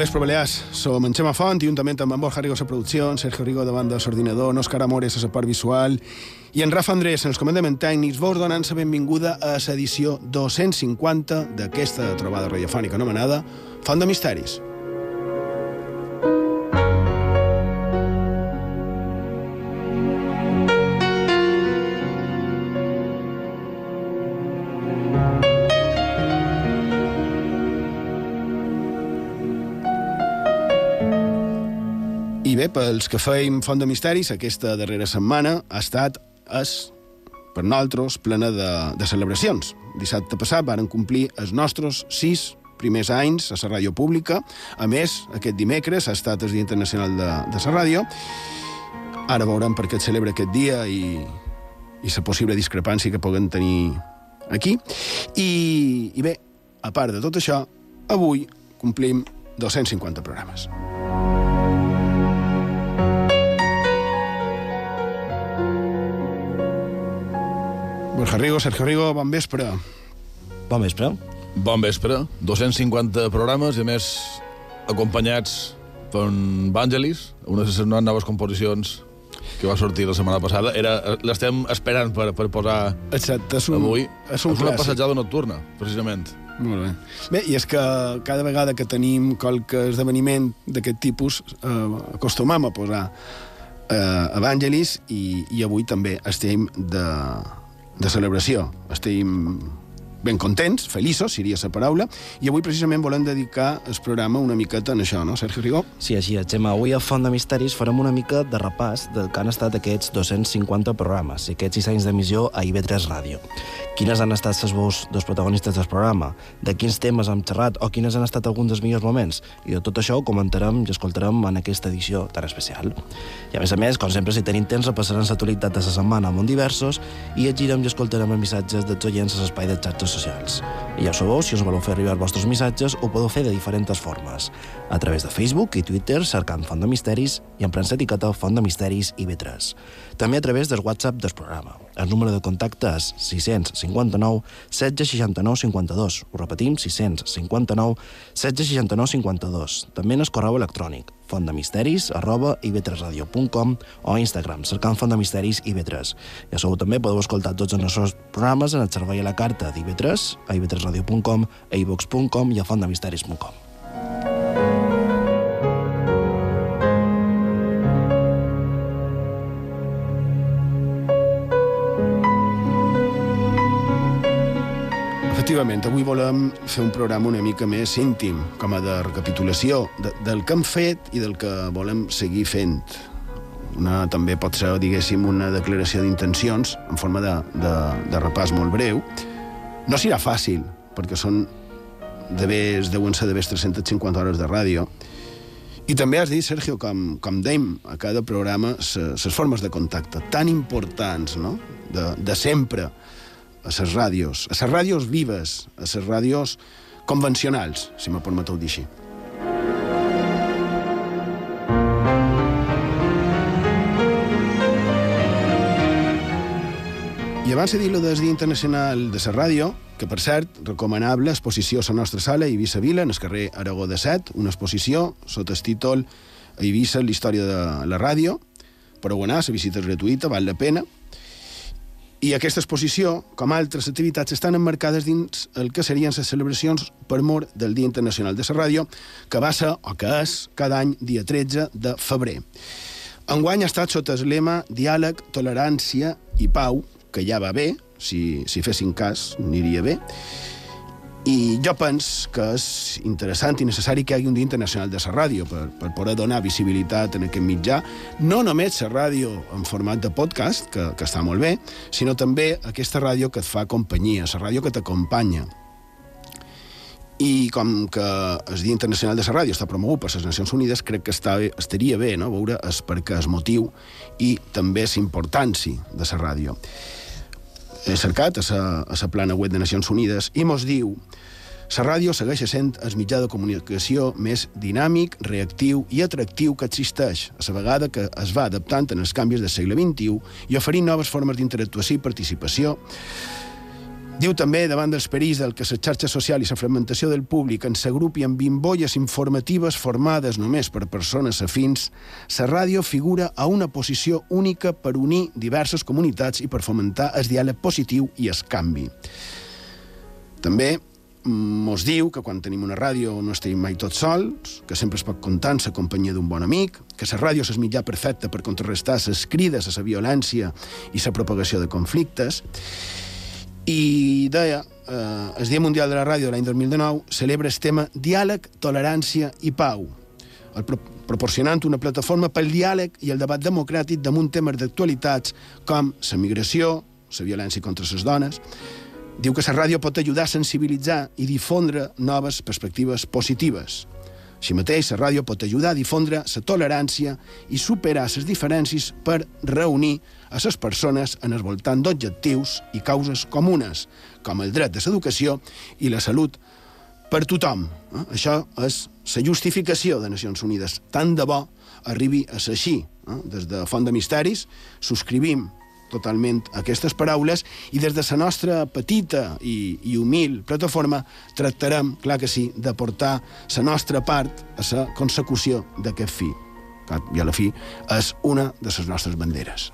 vespre, Balears. Som en Xema Font, juntament amb en Borja Rigo a producció, en Sergio Rigo davant del l'ordinador, en Òscar Amores a la part visual i en Rafa Andrés en els comandaments tècnics, vos donant la benvinguda a l'edició 250 d'aquesta trobada radiofònica anomenada Font de Misteris. Bé, pels que feim Font de Misteris, aquesta darrera setmana ha estat, és, per nosaltres, plena de, de celebracions. Dissabte passat varen complir els nostres sis primers anys a la ràdio pública. A més, aquest dimecres ha estat el Dia Internacional de, de la Ràdio. Ara veurem per què es celebra aquest dia i, i la possible discrepància que puguem tenir aquí. I, I bé, a part de tot això, avui complim 250 programes. Borja Rigo, Sergio Rigo, bon vespre. Bon vespre. Bon vespre. 250 programes i, a més, acompanyats per un Vangelis, una de les noves composicions que va sortir la setmana passada. Era, l'estem esperant per, per posar Exacte, és un, avui. és un una clàssic. passejada nocturna, precisament. Molt bé. Bé, i és que cada vegada que tenim qualque esdeveniment d'aquest tipus eh, acostumam a posar eh, Evangelis i, i avui també estem de, de celebració. Estem ben contents, feliços, seria la paraula, i avui precisament volem dedicar el programa una miqueta en això, no, Sergio Rigó? Sí, així és, Gemma. Avui a Font de Misteris farem una mica de repàs del que han estat aquests 250 programes i aquests 6 anys d'emissió a IB3 Ràdio. Quines han estat les veus dels protagonistes del programa, de quins temes hem xerrat o quines han estat alguns dels millors moments. I de tot això ho comentarem i escoltarem en aquesta edició tan especial. I a més a més, com sempre, si tenim temps, repassarem l'actualitat de la setmana amb diversos i llegirem i escoltarem els missatges dels oients a l'espai de xarxes socials. I ja ho sabeu, si us voleu fer arribar els vostres missatges, ho podeu fer de diferents formes. A través de Facebook i Twitter, cercant Font de Misteris i emprant l'etiqueta Font de Misteris i B3. També a través del WhatsApp del programa. El número de contacte és 659 1669 52. Ho repetim, 659 1669 52. També en el correu electrònic fontdemisteris arroba ib3radio.com o Instagram, cercant Font de Misteris IB3. Ja sabeu, també podeu escoltar tots els nostres programes en el servei a la carta d'IB3, a ib3radio.com, a ivox.com i a fontdemisteris.com. Efectivament, avui volem fer un programa una mica més íntim, com a de recapitulació de, del que hem fet i del que volem seguir fent. Una, també pot ser, diguéssim, una declaració d'intencions en forma de, de, de repàs molt breu. No serà fàcil, perquè són de vés, deuen ser de vés 350 hores de ràdio. I també has dit, Sergio, com, com dèiem a cada programa, les formes de contacte tan importants, no?, de, de sempre, a les ràdios, a les ràdios vives, a les ràdios convencionals, si me permeteu dir així. I abans de dir-lo del Dia Internacional de la Ràdio, que per cert, recomanable exposició a la nostra sala a Eivissa Vila, en el carrer Aragó de Set, una exposició sota el títol Eivissa, la història de la ràdio, però anar, la visita és gratuïta, val la pena, i aquesta exposició, com altres activitats, estan emmarcades dins el que serien les celebracions per mort del Dia Internacional de la Ràdio, que va ser, o que és, cada any dia 13 de febrer. Enguany ha estat sota el lema Diàleg, Tolerància i Pau, que ja va bé, si, si fessin cas, aniria bé, i jo penso que és interessant i necessari que hi hagi un Dia Internacional de la Ràdio per, per poder donar visibilitat en aquest mitjà, no només la ràdio en format de podcast, que, que està molt bé, sinó també aquesta ràdio que et fa companyia, la ràdio que t'acompanya. I com que el Dia Internacional de la Ràdio està promogut per les Nacions Unides, crec que està, estaria bé no? veure es perquè es motiu i també la importància de la ràdio he cercat a la, plana web de Nacions Unides i mos diu la ràdio segueix sent el mitjà de comunicació més dinàmic, reactiu i atractiu que existeix, a la vegada que es va adaptant en els canvis del segle XXI i oferint noves formes d'interactuació i participació Diu també, davant dels perills del que la xarxa social i la fragmentació del públic ens s'agrupi amb bimbolles informatives formades només per persones afins, la ràdio figura a una posició única per unir diverses comunitats i per fomentar el diàleg positiu i el canvi. També mos diu que quan tenim una ràdio no estem mai tots sols, que sempre es pot comptar en la companyia d'un bon amic, que la ràdio és mitjà perfecte per contrarrestar les crides a la violència i la propagació de conflictes. I deia, eh, el Dia Mundial de la Ràdio de l'any 2019 celebra el tema Diàleg, Tolerància i Pau, el pro proporcionant una plataforma pel diàleg i el debat democràtic damunt temes d'actualitats com la migració, la violència contra les dones, Diu que la ràdio pot ajudar a sensibilitzar i difondre noves perspectives positives. Així mateix, la ràdio pot ajudar a difondre la tolerància i superar les diferències per reunir a les persones en el voltant d'objectius i causes comunes, com el dret de l'educació i la salut per tothom. Eh? Això és la justificació de Nacions Unides. Tant de bo arribi a ser així. Eh? Des de Font de Misteris subscrivim totalment aquestes paraules i des de la nostra petita i, i humil plataforma tractarem, clar que sí, de portar la nostra part a la consecució d'aquest fi, que a la fi és una de les nostres banderes.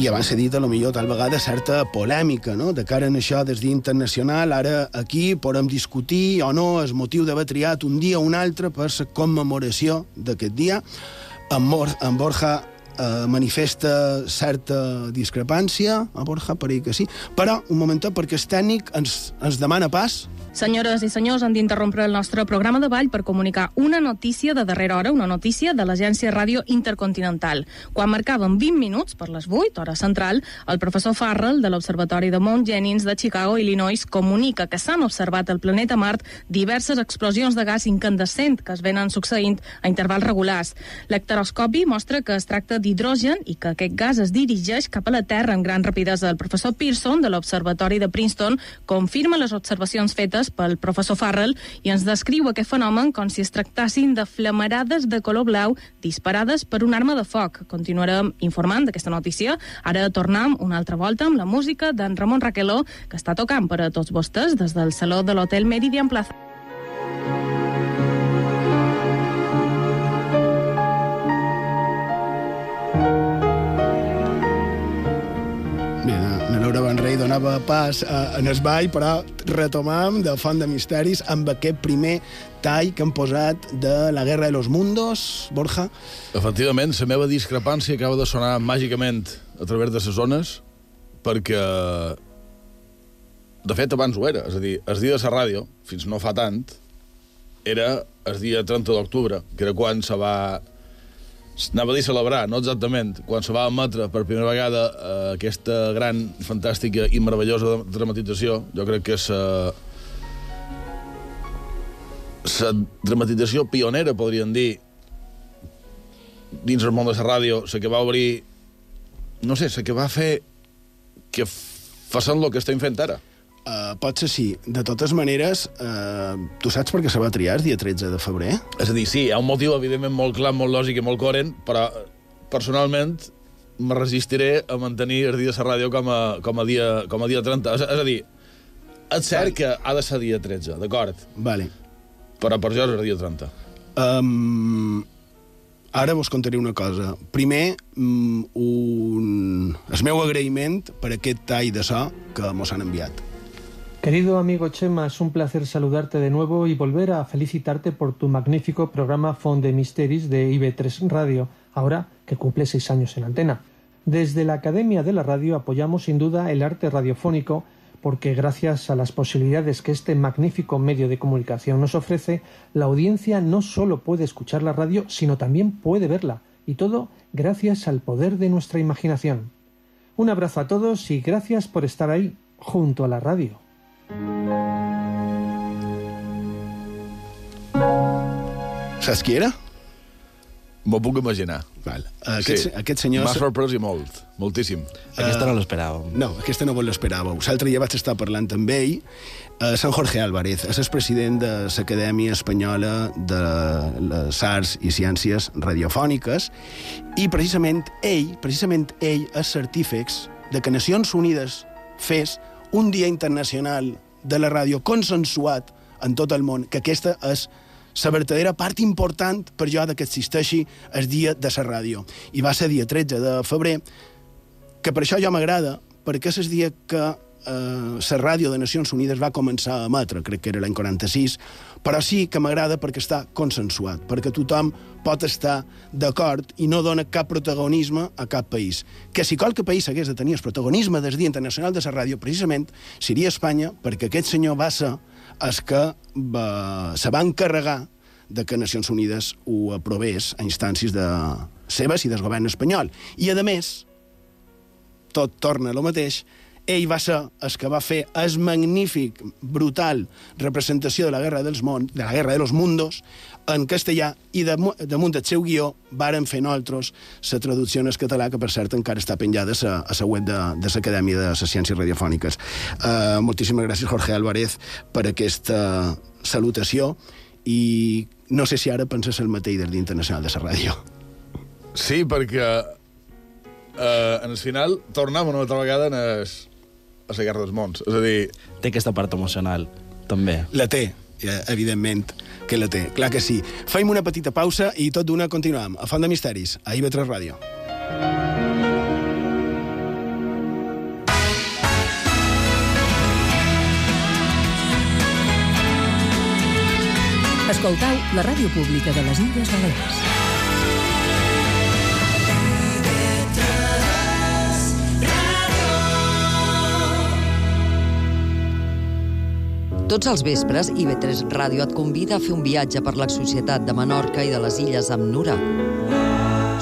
I abans s'ha dit, a lo millor, tal vegada, certa polèmica, no?, de cara a això des d'internacional, ara aquí podem discutir o no el motiu d'haver triat un dia o un altre per la commemoració d'aquest dia. En, Mor en Borja eh, manifesta certa discrepància, a Borja, per que sí, però, un moment, perquè el tècnic ens, ens demana pas Senyores i senyors, han d'interrompre el nostre programa de ball per comunicar una notícia de darrera hora, una notícia de l'Agència Ràdio Intercontinental. Quan marcaven 20 minuts per les 8, hora central, el professor Farrell de l'Observatori de Mount Jennings de Chicago, Illinois, comunica que s'han observat al planeta Mart diverses explosions de gas incandescent que es venen succeint a intervals regulars. L'hectoroscopi mostra que es tracta d'hidrogen i que aquest gas es dirigeix cap a la Terra amb gran rapidesa. El professor Pearson de l'Observatori de Princeton confirma les observacions fetes descrites pel professor Farrell i ens descriu aquest fenomen com si es tractassin de flamarades de color blau disparades per una arma de foc. Continuarem informant d'aquesta notícia. Ara tornem una altra volta amb la música d'en Ramon Raqueló, que està tocant per a tots vostès des del Saló de l'Hotel Meridian Plaza. Donava pas a, en el ball, però retomam de Font de Misteris amb aquest primer tall que han posat de La Guerra de los Mundos, Borja. Efectivament, la meva discrepància acaba de sonar màgicament a través de les zones, perquè de fet abans ho era, és a dir, el dia de la ràdio, fins no fa tant, era el dia 30 d'octubre, que era quan se va anava a dir celebrar, no exactament, quan se va emetre per primera vegada eh, aquesta gran, fantàstica i meravellosa dramatització, jo crec que és la dramatització pionera, podríem dir, dins el món de la ràdio, la que va obrir, no sé, la que va fer que facin el que estem fent ara. Uh, pot ser sí. De totes maneres, uh, tu saps per què se va triar el dia 13 de febrer? És a dir, sí, hi ha un motiu, evidentment, molt clar, molt lògic i molt coherent, però, personalment, me resistiré a mantenir el dia de la ràdio com a, com a, dia, com a dia 30. És, és a dir, és cert vale. que ha de ser dia 13, d'acord? Vale. Però per jo és el dia 30. Um, ara vos contaré una cosa. Primer, um, un... el meu agraïment per aquest tall de so que mos han enviat. Querido amigo Chema, es un placer saludarte de nuevo y volver a felicitarte por tu magnífico programa Fond de Misteris de IB3 Radio, ahora que cumple seis años en antena. Desde la Academia de la Radio apoyamos sin duda el arte radiofónico porque gracias a las posibilidades que este magnífico medio de comunicación nos ofrece, la audiencia no solo puede escuchar la radio, sino también puede verla, y todo gracias al poder de nuestra imaginación. Un abrazo a todos y gracias por estar ahí, junto a la radio. Saps qui era? M'ho puc imaginar. Val. Aquest, sí. aquest senyor... M'ha sorprès i molt, moltíssim. Aquesta no l'esperàvem. No, aquesta no l'esperàveu. L'altre dia vaig estar parlant amb ell, eh, Sant Jorge Álvarez, és el president de l'Acadèmia Espanyola de les Arts i Ciències Radiofòniques, i precisament ell, precisament ell, és certífex de que Nacions Unides fes un dia internacional de la ràdio consensuat en tot el món, que aquesta és la verdadera part important per jo que existeixi el dia de la ràdio. I va ser dia 13 de febrer, que per això jo m'agrada, perquè és el dia que eh, la ràdio de Nacions Unides va començar a emetre, crec que era l'any 46, però sí que m'agrada perquè està consensuat, perquè tothom pot estar d'acord i no dona cap protagonisme a cap país. Que si qualque país hagués de tenir el protagonisme del Dia Internacional de la Ràdio, precisament seria Espanya, perquè aquest senyor va ser és que va, se va encarregar de que Nacions Unides ho aprovés a instàncies de seves i del govern espanyol. I, a més, tot torna a lo mateix, ell va ser el que va fer el magnífic, brutal representació de la Guerra dels Món, de la Guerra de los Mundos en castellà i de, damunt del seu guió varen fer nosaltres la traducció en català, que per cert encara està penjada a la web de, de l'Acadèmia de les Ciències Radiofòniques. Uh, moltíssimes gràcies, Jorge Álvarez, per aquesta salutació i no sé si ara penses el mateix del Dia Internacional de la Ràdio. Sí, perquè eh, en el final tornem una altra vegada en es, a la Guerra dels Mons. És a dir... Té aquesta part emocional, també. La té, evidentment que la té. Clar que sí. Faim una petita pausa i tot d'una continuem. A Font de Misteris, a IB3 Ràdio. Escoltau la ràdio pública de les Illes Balears. Tots els vespres, IB3 Ràdio et convida a fer un viatge per la societat de Menorca i de les Illes amb Nura.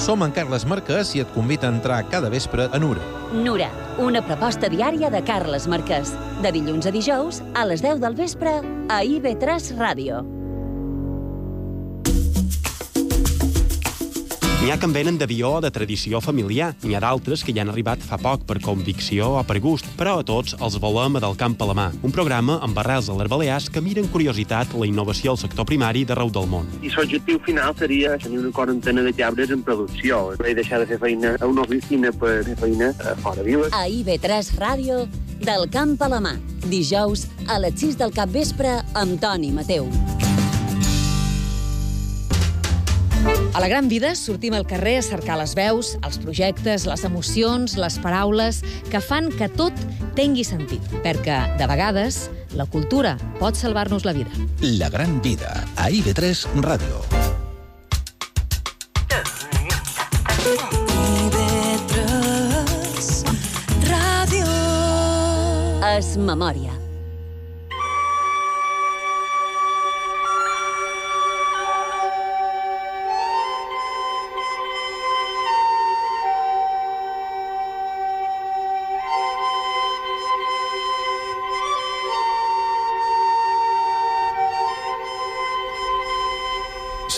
Som en Carles Marquès i et convida a entrar cada vespre a Nura. Nura, una proposta diària de Carles Marquès. De dilluns a dijous, a les 10 del vespre, a IB3 Ràdio. N'hi ha que en venen d'avió o de tradició familiar. N'hi ha d'altres que hi han arribat fa poc per convicció o per gust, però a tots els volem a Del Camp a la mà, un programa amb arrels a les Balears que miren curiositat la innovació al sector primari d'arreu del món. I l'objectiu final seria tenir una quarantena de cabres en producció, i deixar de fer feina a una oficina per fer feina a fora viles. A IB3 Ràdio, Del Camp a la mà, dijous a les 6 del capvespre amb Toni Mateu. A la gran vida sortim al carrer a cercar les veus, els projectes, les emocions, les paraules que fan que tot tingui sentit. Perquè, de vegades, la cultura pot salvar-nos la vida. La gran vida, a IB3 Ràdio. IB3 Ràdio. Es memòria.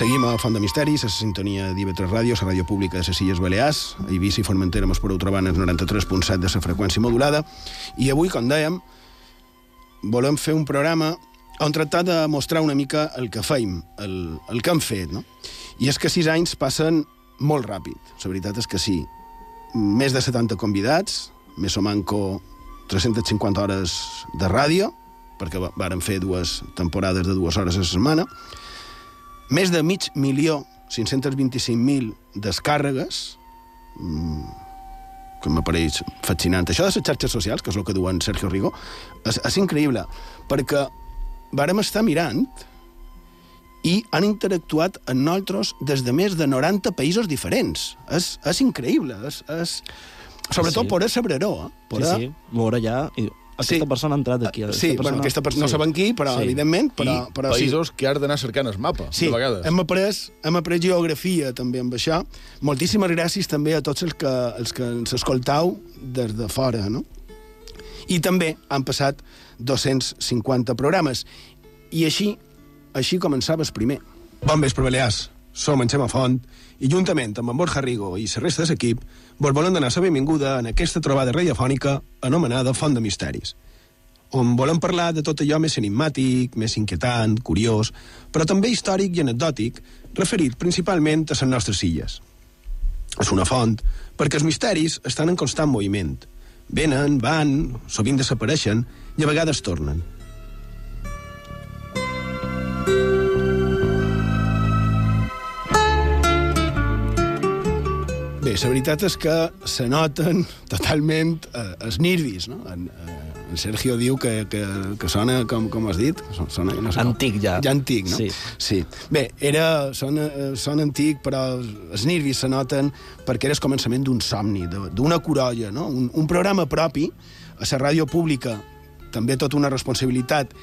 Seguim a Font de Misteris, a la sintonia d'IV3 Ràdio, la ràdio pública de les Illes Balears, a Eivissa i Formentera mos podeu trobar en el 93.7 de la freqüència modulada, i avui, com dèiem, volem fer un programa on tractar de mostrar una mica el que feim, el, el que hem fet, no? I és que sis anys passen molt ràpid, la veritat és que sí. Més de 70 convidats, més o manco 350 hores de ràdio, perquè varen fer dues temporades de dues hores a la setmana, més de mig milió, 525.000 descàrregues, mmm, que m'apareix fascinant. Això de les xarxes socials, que és el que diuen Sergio Rigo, és, és increïble, perquè vàrem estar mirant i han interactuat amb nosaltres des de més de 90 països diferents. És, és increïble, és, és... Sobretot sí. poder saber-ho, eh? Poder... Sí, sí, veure ja... Aquesta sí. persona ha entrat aquí. Aquesta sí, persona... bueno, aquesta persona sí. no sabem qui, però sí. evidentment... Però, I però països sí. que has d'anar cercant el mapa, sí. de vegades. Hem après, hem après geografia també amb això. Moltíssimes gràcies també a tots els que, els que ens escoltau des de fora, no? I també han passat 250 programes. I així, així començava el primer. Bon vespre, Balears. Som en Xema Font i juntament amb en Borja Rigo i la resta de l'equip vos volem donar la benvinguda en aquesta trobada radiofònica anomenada Font de Misteris on volem parlar de tot allò més enigmàtic, més inquietant, curiós, però també històric i anecdòtic, referit principalment a les nostres illes. És una font, perquè els misteris estan en constant moviment. Venen, van, sovint desapareixen i a vegades tornen. Bé, la veritat és que se noten totalment eh, els nervis, no? En, eh, en Sergio diu que, que, que sona, com, com has dit? Sona, no sé Antic, ja. Ja antic, no? Sí. sí. Bé, era, sona, eh, sona antic, però els nervis se noten perquè era el començament d'un somni, d'una corolla, no? Un, un programa propi, a la ràdio pública, també tota una responsabilitat.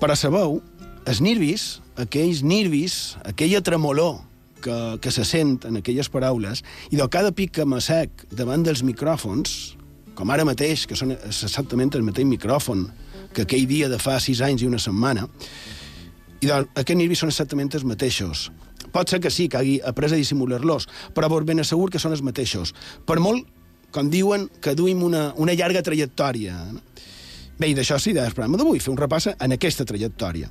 Però sabeu, els nervis, aquells nervis, aquella tremolor que, que se sent en aquelles paraules, i de cada pic que m'assec davant dels micròfons, com ara mateix, que són exactament el mateix micròfon que aquell dia de fa sis anys i una setmana, i doncs, aquests nervis són exactament els mateixos. Pot ser que sí, que hagi après a dissimular-los, però vos ben assegur que són els mateixos. Per molt, com diuen, que duim una, una llarga trajectòria. Bé, i d'això sí, del programa d'avui, fer un repàs en aquesta trajectòria.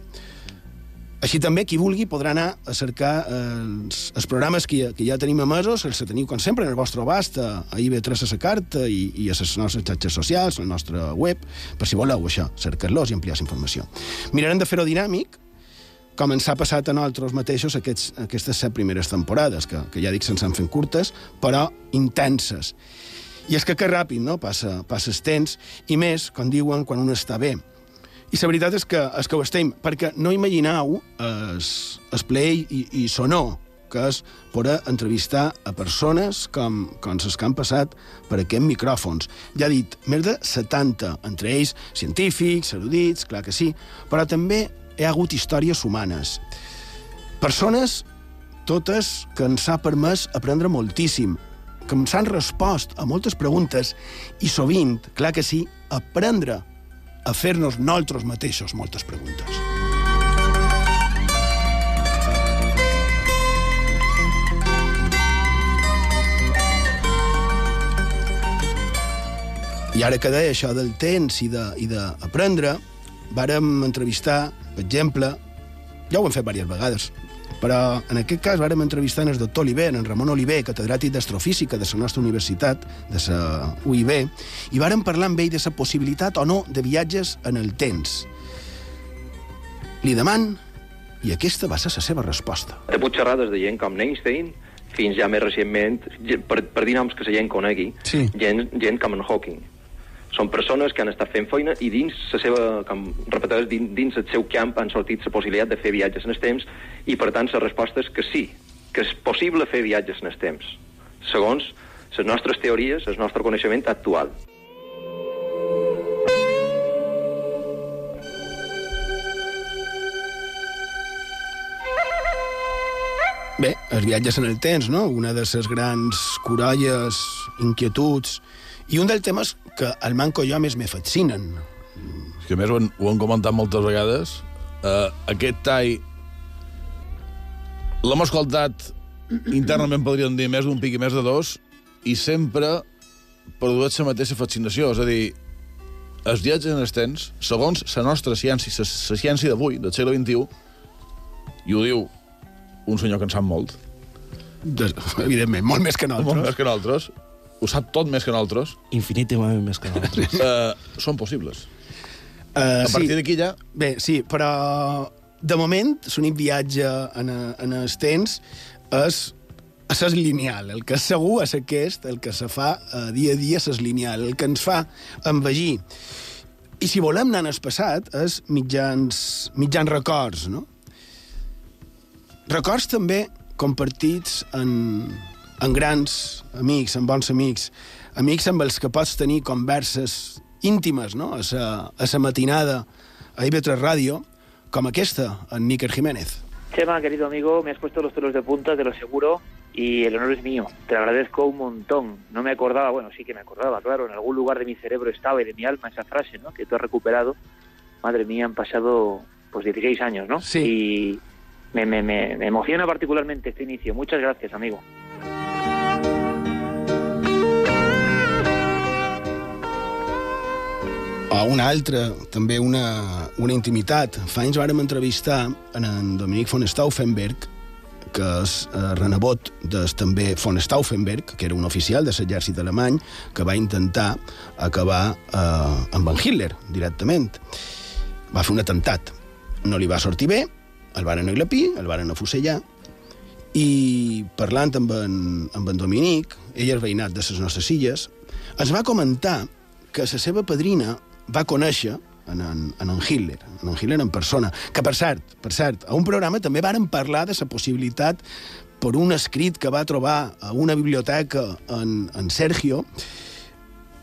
Així també, qui vulgui podrà anar a cercar eh, els, els programes que ja, que ja tenim emesos, els que teniu, com sempre, en el vostre abast, a, a IB3 a la carta i, i a les nostres xarxes socials, a la nostra web, per si voleu això, cercar-los i ampliar la informació. Mirarem de fer-ho dinàmic, com ens ha passat a nosaltres mateixos aquests, aquestes set primeres temporades, que, que ja dic se'ns han fent curtes, però intenses. I és que que ràpid, no?, passa, passa el temps, i més, com diuen, quan un està bé. I la veritat és que, és que ho estem, perquè no imagineu es, es play i, i sonor, que és poder entrevistar a persones com, com les que han passat per aquests micròfons. Ja he dit, més de 70, entre ells científics, erudits, clar que sí, però també hi ha hagut històries humanes. Persones, totes, que ens ha permès aprendre moltíssim, que ens han respost a moltes preguntes i sovint, clar que sí, aprendre a fer-nos nosaltres mateixos moltes preguntes. I ara que deia això del temps i d'aprendre, vàrem entrevistar, per exemple, ja ho hem fet diverses vegades, però en aquest cas vàrem entrevistar en el doctor Oliver, en Ramon Oliver, catedràtic d'astrofísica de la nostra universitat, de la UIB, i vàrem parlar amb ell de la possibilitat o no de viatges en el temps. Li deman, i aquesta va ser la seva resposta. He pogut xerrar des de gent com Einstein fins ja més recentment, per, per dir noms que la gent conegui, sí. gent, gent com en Hawking. Són persones que han estat fent feina i dins la seva, com repeteix, dins, dins el seu camp han sortit la possibilitat de fer viatges en el temps i, per tant, la resposta és que sí, que és possible fer viatges en el temps, segons les nostres teories, el nostre coneixement actual. Bé, els viatges en el temps, no? Una de les grans corolles, inquietuds, i un dels temes que al Manco i jo més me fascinen. És que a més ho han, ho han comentat moltes vegades. Uh, aquest tall l'hem escoltat internament podríem dir més d'un pic i més de dos i sempre produeix la mateixa fascinació. És a dir, els viatges en els temps, segons la nostra ciència, la, la ciència d'avui, del segle XXI, i ho diu un senyor que en sap molt. De, evidentment, molt més que nosaltres. Molt més que nosaltres. Ho sap tot més que nosaltres. Infinitament més que nosaltres. uh, són possibles. Uh, A partir d'aquí ja... Bé, sí, però de moment l'únic viatge en, en els temps és és lineal. El que és segur és aquest, el que se fa uh, dia a dia és lineal, el que ens fa envegir. I si volem anar al passat, és mitjans, mitjans records, no? Records també compartits en, en grans amics, en bons amics, amics amb els que pots tenir converses íntimes, no?, a sa, a sa matinada a IB3 Ràdio, com aquesta, en Níker Jiménez. Chema, querido amigo, me has puesto los pelos de punta, te lo aseguro, y el honor es mío. Te lo agradezco un montón. No me acordaba, bueno, sí que me acordaba, claro, en algún lugar de mi cerebro estaba y de mi alma esa frase, ¿no? Que tú has recuperado. Madre mía, han pasado pues 16 años, ¿no? Sí. Y me, me, me, me emociona particularmente este inicio. Muchas gracias, amigo. Una altra, també una, una intimitat. Fa anys vàrem entrevistar en, en Dominic von Stauffenberg, que és eh, renebot des també von Stauffenberg, que era un oficial de l'exèrcit alemany, que va intentar acabar eh, amb en Hitler, directament. Va fer un atemptat. No li va sortir bé, el varen aglapir, el varen afusellar, i parlant amb en, amb en Dominic, ell és veïnat de les nostres illes, ens va comentar que la seva padrina va conèixer en, en, en, en Hitler, en en Hitler en persona, que per cert, per cert, a un programa també varen parlar de la possibilitat per un escrit que va trobar a una biblioteca en, en Sergio,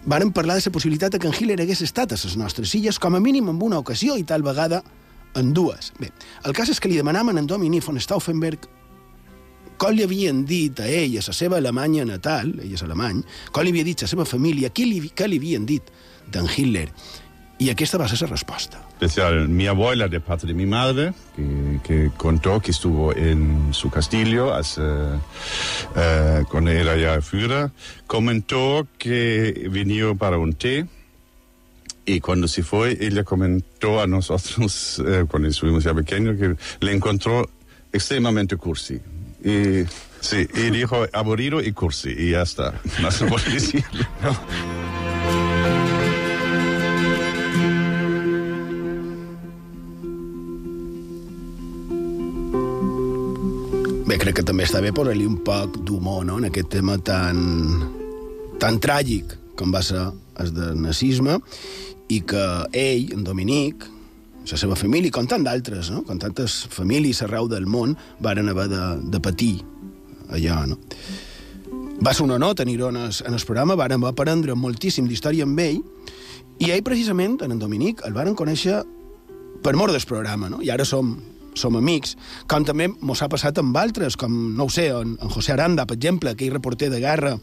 varen parlar de la possibilitat que en Hitler hagués estat a les nostres illes, com a mínim en una ocasió i tal vegada en dues. Bé, el cas és que li demanaven en Dominic von Stauffenberg com li havien dit a ell, a la seva Alemanya natal, ell és alemany, com li havia dit a la seva família, què li, què li havien dit d'en Hitler. I aquesta va ser la resposta. Especial, mi abuela de parte de mi madre, que, que contó que estuvo en su castillo hace, eh, cuando era ya Führer, comentó que venía para un té y cuando se fue, ella comentó a nosotros, eh, cuando estuvimos ya pequeños, que le encontró extremadamente cursi. Y, sí, y dijo aburrido y cursi, y ya está. No se puede Bé, crec que també està bé posar-li un poc d'humor no? en aquest tema tan, tan tràgic com va ser el del nazisme i que ell, en Dominic, la seva família, com tant d'altres, no? com tantes famílies arreu del món, varen haver de, de patir allò. No? Va ser un honor tenir-ho en, en el programa, varen aprendre moltíssim d'història amb ell, i ell, precisament, en en Dominic, el varen conèixer per mort del programa, no? i ara som, som amics, com també mos ha passat amb altres, com, no ho sé, en, en José Aranda, per exemple, aquell reporter de guerra,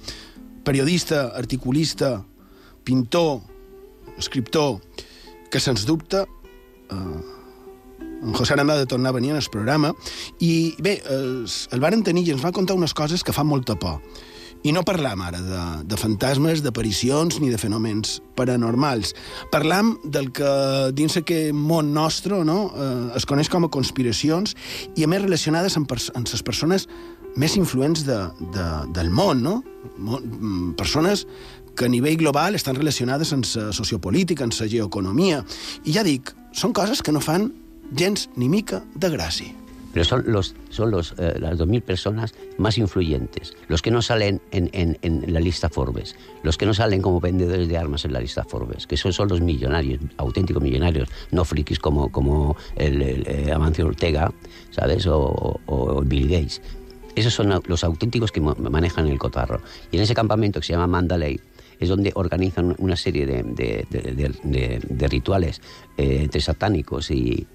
periodista, articulista, pintor, escriptor, que sens dubte eh, en José Aranda de tornar a venir al programa i bé, es, el varen tenir i ens va contar unes coses que fan molta por. I no parlam ara de, de fantasmes, d'aparicions ni de fenòmens paranormals. Parlam del que dins aquest món nostre no, eh, es coneix com a conspiracions i a més relacionades amb, pers amb les persones més influents de, de, del món, no? Mo persones que a nivell global estan relacionades amb la sociopolítica, amb la geoeconomia. I ja dic, són coses que no fan gens ni mica de gràcia. Pero son, los, son los, eh, las 2.000 personas más influyentes, los que no salen en, en, en, la lista Forbes, los que no salen como vendedores de armas en la lista Forbes, que esos son los millonarios, auténticos millonarios, no frikis como, como el, el, el Amancio Ortega, ¿sabes? O, Bill Gates. Esos son los auténticos que manejan el cotarro. Y en ese campamento que se llama Mandalay, es donde organizan una serie de, de, de, rituales eh, entre satánicos y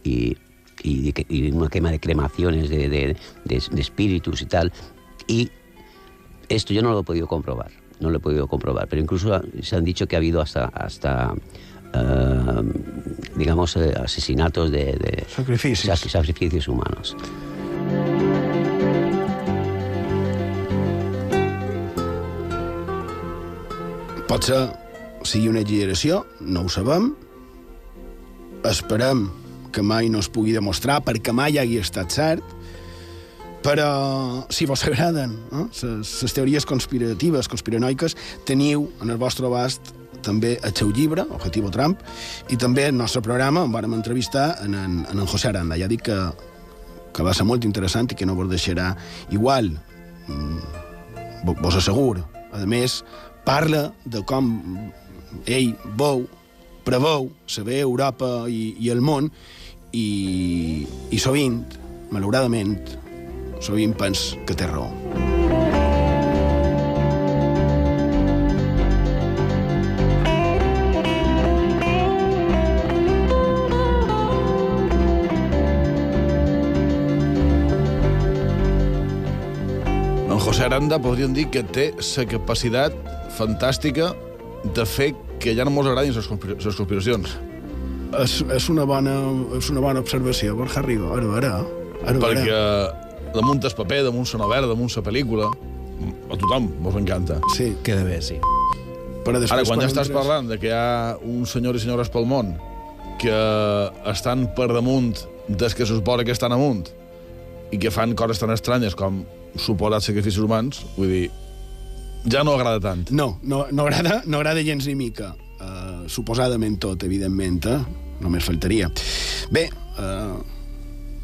y, de, y, una quema de cremaciones de, de, de, de, espíritus y tal. Y esto yo no lo he podido comprobar, no lo he podido comprobar, pero incluso se han dicho que ha habido hasta, hasta uh, digamos, uh, asesinatos de, sacrificios. sacrificios humanos. Pot ser sigui una exageració, no ho sabem. Esperem que mai no es pugui demostrar perquè mai hagi estat cert, però si vos agraden eh, les teories conspiratives, conspiranoiques, teniu en el vostre abast també el seu llibre, Objetivo Trump, i també el nostre programa, on vam entrevistar en en, en, en José Aranda. Ja dic que, que va ser molt interessant i que no vos deixarà igual. Mm, vos asseguro. A més, parla de com ell veu, preveu saber Europa i, i el món i, i sovint, malauradament, sovint pens que té raó. En José Aranda podríem dir que té la capacitat fantàstica de fer que ja no mos agradin les conspiracions. És, és, una bona, és una bona observació, Borja Rigo. Ara, ara. Perquè damunt el paper, damunt la novel·la, damunt la pel·lícula, a tothom mos encanta. Sí. Queda bé, sí. Però després, Ara, quan ja quan estàs entres- parlant de que hi ha uns senyors i senyores pel món que estan per damunt des que se suposa que estan amunt i que fan coses tan estranyes com suposats sacrificis humans, vull dir, ja no agrada tant. No, no, no, agrada, no agrada gens ni mica. Uh, suposadament tot, evidentment, eh? Només faltaria. Bé, uh,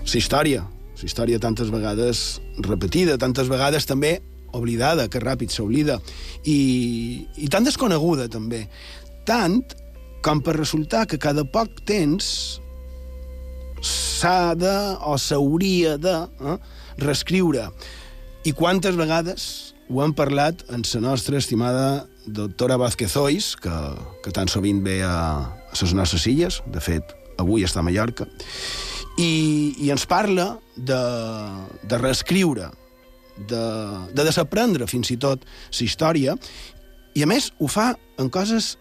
la història, la història tantes vegades repetida, tantes vegades també oblidada, que ràpid s'oblida, i, i tan desconeguda, també. Tant com per resultar que cada poc temps s'ha de, o s'hauria de, eh, reescriure. I quantes vegades ho hem parlat en la nostra estimada doctora Vázquez Ois, que, que tan sovint ve a, a les nostres illes, de fet, avui està a Mallorca, i, i ens parla de, de reescriure, de, de desaprendre fins i tot la història, i a més ho fa en coses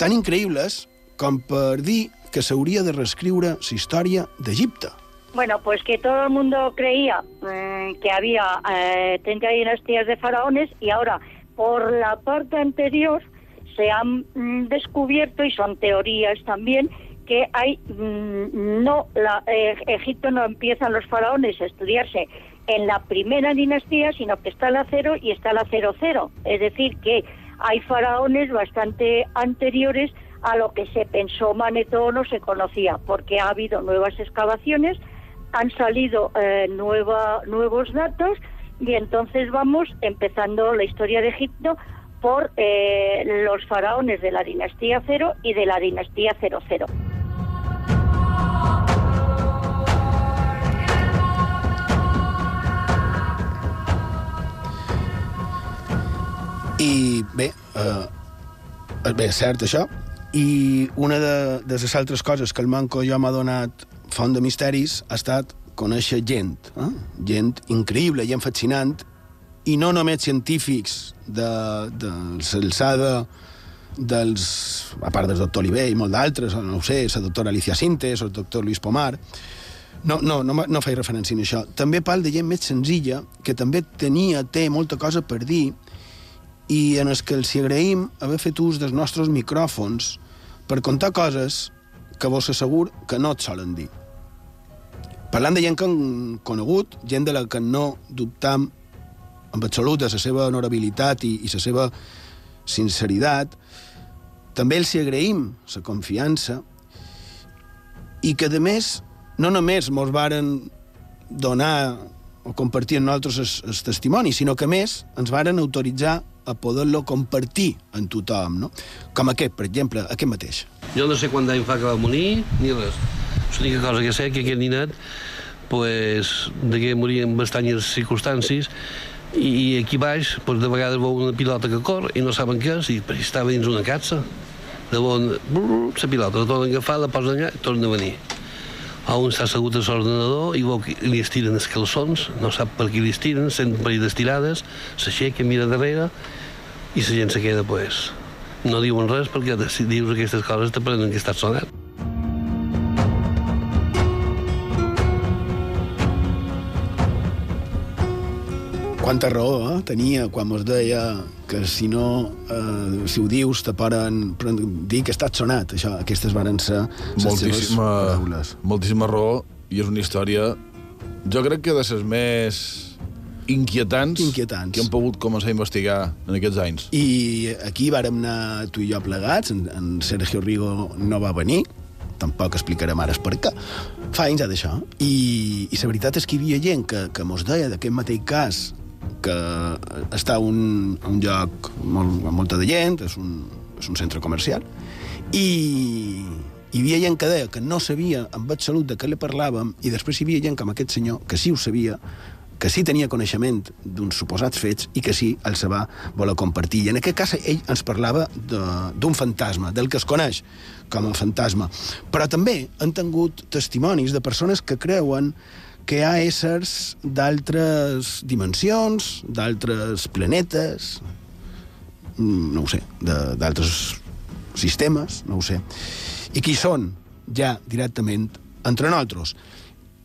tan increïbles com per dir que s'hauria de reescriure la història d'Egipte. Bueno, pues que todo el mundo creía mm, que había eh, 30 dinastías de faraones y ahora, por la parte anterior, se han mm, descubierto, y son teorías también, que hay, mm, no, la, eh, Egipto no empiezan los faraones a estudiarse en la primera dinastía, sino que está la cero y está la cero cero. Es decir, que hay faraones bastante anteriores a lo que se pensó Manetón o no se conocía, porque ha habido nuevas excavaciones, han salido eh, nueva, nuevos datos y entonces vamos empezando la historia de Egipto por eh, los faraones de la dinastía cero y de la dinastía cero cero. I bé, eh, bé, cert això, i una de, de les altres coses que el Manco jo m'ha donat font de misteris ha estat conèixer gent, eh? gent increïble, gent fascinant, i no només científics de, de l'alçada dels, a part del doctor Oliver i molt d'altres, no ho sé, la doctora Alicia Sintes o el doctor Luis Pomar, no, no, no, no faig referència a això. També parla de gent més senzilla, que també tenia, té molta cosa per dir, i en els que els agraïm haver fet ús dels nostres micròfons per contar coses que vos assegur que no et solen dir. Parlant de gent que han conegut, gent de la que no dubtam amb absolut de la seva honorabilitat i, i la seva sinceritat, també els agraïm la confiança i que, a més, no només mos varen donar o compartir amb nosaltres el, testimoni, sinó que, més, ens varen autoritzar a poder-lo compartir amb tothom, no? Com aquest, per exemple, aquest mateix. Jo no sé quant d'any fa que va morir, ni res. L'única cosa que sé que aquest ninat pues, degué morir en bastanyes circumstàncies i, aquí baix pues, de vegades veu una pilota que corre i no saben què és i estava dins una catsa. De bon, la pilota la tornen a agafar, la posen allà i torna a venir. A un està assegut a l'ordenador i veu que li estiren els calçons, no sap per qui li estiren, sent un parell d'estirades, s'aixeca, mira darrere i la gent se queda, pues, no diuen res perquè si dius aquestes coses te prenen que estàs sonat. Quanta raó eh, tenia quan mos deia que si no, eh, si ho dius, te poden dir que estàs sonat. Això, aquestes varen ser les seves moltíssima, paraules. moltíssima raó i és una història jo crec que de les més inquietants, inquietants que hem pogut començar a investigar en aquests anys. I aquí vàrem anar tu i jo plegats, en, en Sergio Rigo no va venir, tampoc explicarem ara per què. Fa anys ja d'això. I, I la veritat és que hi havia gent que, que mos deia d'aquest mateix cas que està un, un lloc molt, amb molta de gent, és un, és un centre comercial, i hi havia gent que deia que no sabia amb absolut de què li parlàvem, i després hi havia gent com aquest senyor que sí ho sabia, que sí tenia coneixement d'uns suposats fets i que sí el se va voler compartir. I en aquest cas ell ens parlava d'un fantasma, del que es coneix com a fantasma. Però també han tingut testimonis de persones que creuen que hi ha éssers d'altres dimensions, d'altres planetes, no ho sé, d'altres sistemes, no ho sé, i qui són ja directament entre nosaltres.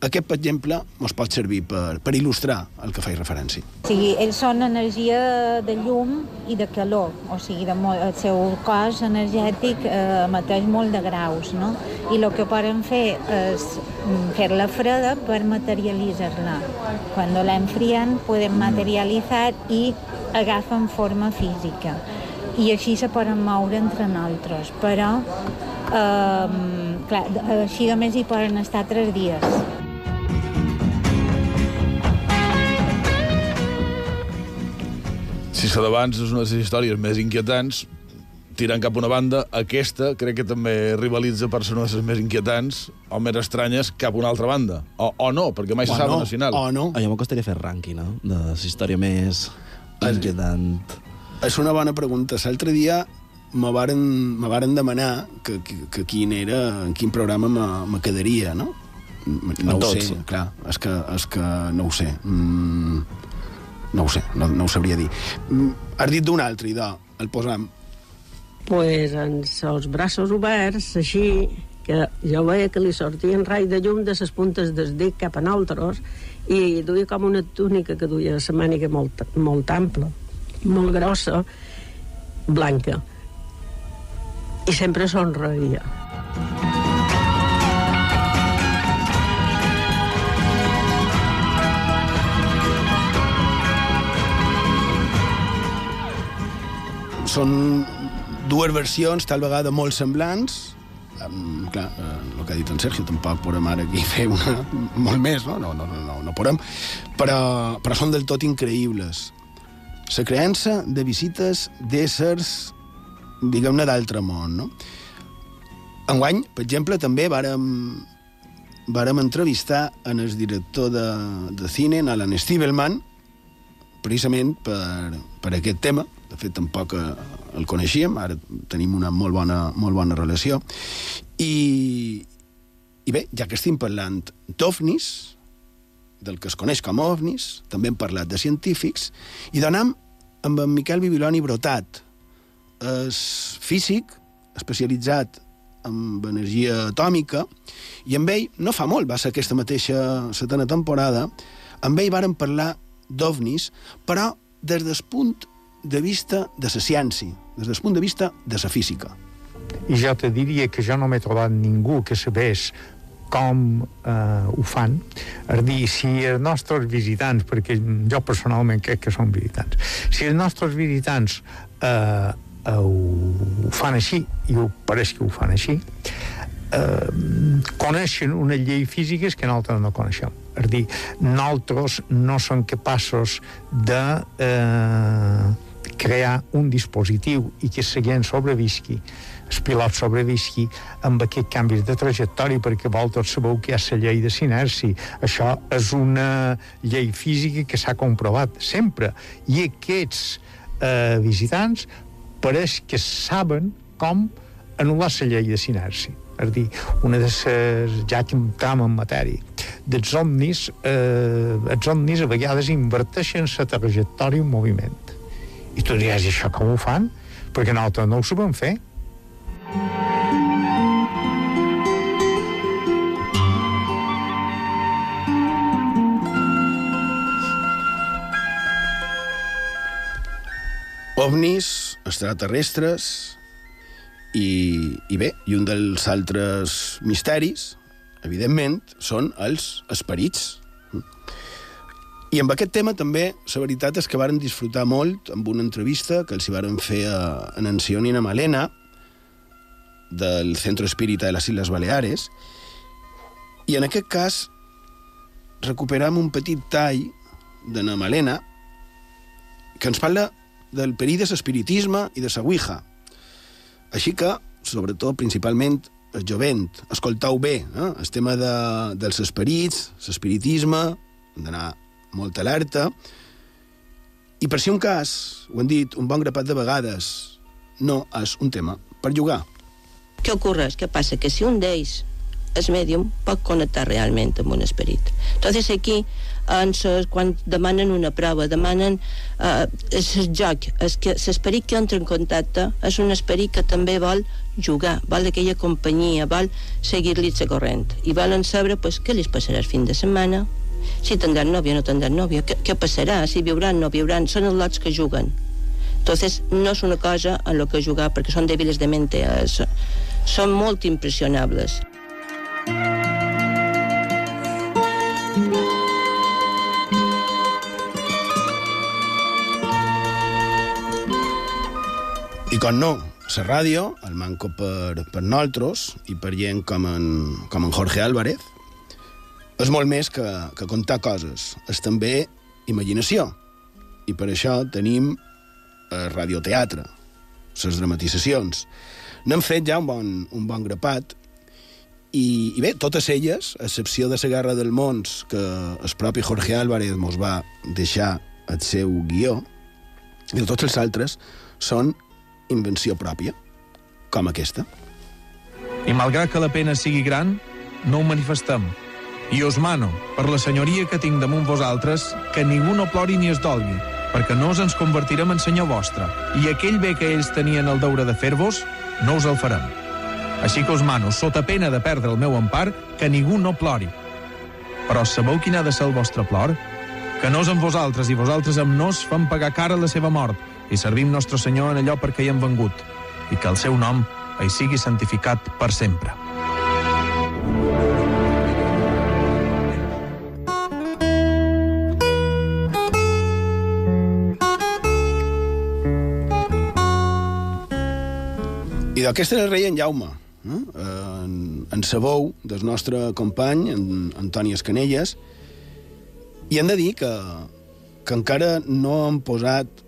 Aquest, per exemple, ens pot servir per, per il·lustrar el que faig referència. O sigui, ells són energia de llum i de calor, o sigui, de molt, el seu cos energètic eh, emeteix molt de graus, no? I el que poden fer és mm, fer-la freda per materialitzar-la. Quan l'enfrien, poden materialitzar i agafen forma física. I així se poden moure entre nosaltres, però eh, clar, així només hi poden estar tres dies. Si la d'abans és una de les històries més inquietants, tirant cap a una banda, aquesta crec que també rivalitza per ser una de les més inquietants o més estranyes cap a una altra banda. O, o no, perquè mai se sap no, nacional. O no. A mi m'acostaria fer rànquing, no? De la història més inquietant. És una bona pregunta. L'altre dia me varen, me varen demanar que, que, que quin era, en quin programa me, me quedaria, no? No ho tots. sé, clar, és que, és que no ho sé. Mm, no ho sé, no, no ho sabria dir. Mm, has dit d'un altre, idò, el posam. pues, amb els braços oberts, així, que jo veia que li sortien rai de llum de les puntes del dit cap a nosaltres i duia com una túnica que duia la màniga molt, molt ampla, molt grossa, blanca. I sempre somreia. Són dues versions, tal vegada molt semblants, Um, clar, eh, el que ha dit en Sergio, tampoc podem ara aquí fer una molt més, no? No, no, no, no, podem, però, però són del tot increïbles. La creença de visites d'éssers, diguem-ne, d'altre món, no? Enguany, per exemple, també vàrem, vàrem entrevistar en el director de, de cine, en Alan Stiebelman, precisament per, per aquest tema. De fet, tampoc eh, el coneixíem, ara tenim una molt bona, molt bona relació. I, I bé, ja que estem parlant d'ovnis, del que es coneix com a ovnis, també hem parlat de científics, i donam amb en Miquel Bibiloni Brotat, és físic, especialitzat en energia atòmica, i amb ell, no fa molt, va ser aquesta mateixa setena temporada, amb ell varen parlar d'ovnis, però des del punt de vista de la ciència, des del punt de vista de la física. I jo te diria que jo no m'he trobat ningú que sabés com eh, ho fan, és dir, si els nostres visitants, perquè jo personalment crec que són visitants, si els nostres visitants eh, ho fan així, i ho pareix que ho fan així, eh, coneixen una llei física que nosaltres no coneixem. És dir, nosaltres no som capaços de eh, crear un dispositiu i que el gent sobrevisqui el pilot sobrevisqui amb aquest canvis de trajectòria perquè vosaltres sabeu que hi ha la llei de sinerci. Això és una llei física que s'ha comprovat sempre. I aquests eh, visitants pareix que saben com anul·lar la llei de sinerci. És a dir, una de les, ja que entram en matèria, dels omnis, eh, els omnis a vegades inverteixen la trajectòria en moviment. I tu diries, això com ho fan? Perquè nosaltres no ho sabem fer. ovnis, extraterrestres, i, i bé, i un dels altres misteris, evidentment, són els esperits. I amb aquest tema també, la veritat és que varen disfrutar molt amb una entrevista que els hi varen fer a, a Nanció Nina Malena, del Centro Espírita de les Isles Baleares, i en aquest cas recuperam un petit tall de na Malena que ens parla del perill de l'espiritisme i de la Ouija, així que, sobretot, principalment, el jovent, escoltau bé, eh? el tema de, dels esperits, l'espiritisme, hem d'anar molt alerta, i per si un cas, ho han dit un bon grapat de vegades, no és un tema per jugar. ¿Qué ocurre? ¿Qué pasa? Que si un d'ells el medium pot connectar realment amb un esperit. Entonces aquí, ses, quan demanen una prova, demanen eh, el joc, és l'esperit que entra en contacte és un esperit que també vol jugar, vol aquella companyia, vol seguir-li la corrent i volen saber pues, què li passarà el fin de setmana, si tindran nòvia o no tindran nòvia, què, què passarà, si viuran o no viuran, són els lots que juguen. Entonces, no és una cosa en lo que jugar, perquè són dèbiles de mente, és, són molt impressionables. I com no, la ràdio, el manco per, per nosaltres i per gent com en, com en Jorge Álvarez, és molt més que, que contar coses. És també imaginació. I per això tenim el radioteatre, les dramatitzacions. N'hem fet ja un bon, un bon grapat i, i bé, totes elles, a excepció de la Guerra del Mons, que el propi Jorge Álvarez mos va deixar el seu guió, i tots els altres són invenció pròpia, com aquesta. I malgrat que la pena sigui gran, no ho manifestem. I us mano, per la senyoria que tinc damunt vosaltres, que ningú no plori ni es dolgui, perquè no ens convertirem en senyor vostre, i aquell bé que ells tenien el deure de fer-vos, no us el farem. Així que us mano, sota pena de perdre el meu empar, que ningú no plori. Però sabeu quin ha de ser el vostre plor? Que nos amb vosaltres i vosaltres amb nos fan pagar cara la seva mort i servim nostre Senyor en allò perquè hi hem vengut i que el seu nom hi sigui santificat per sempre. I d'aquesta era el rei en Jaume, eh? en, en sabou del nostre company, en Antoni Escanelles, i hem de dir que, que encara no han posat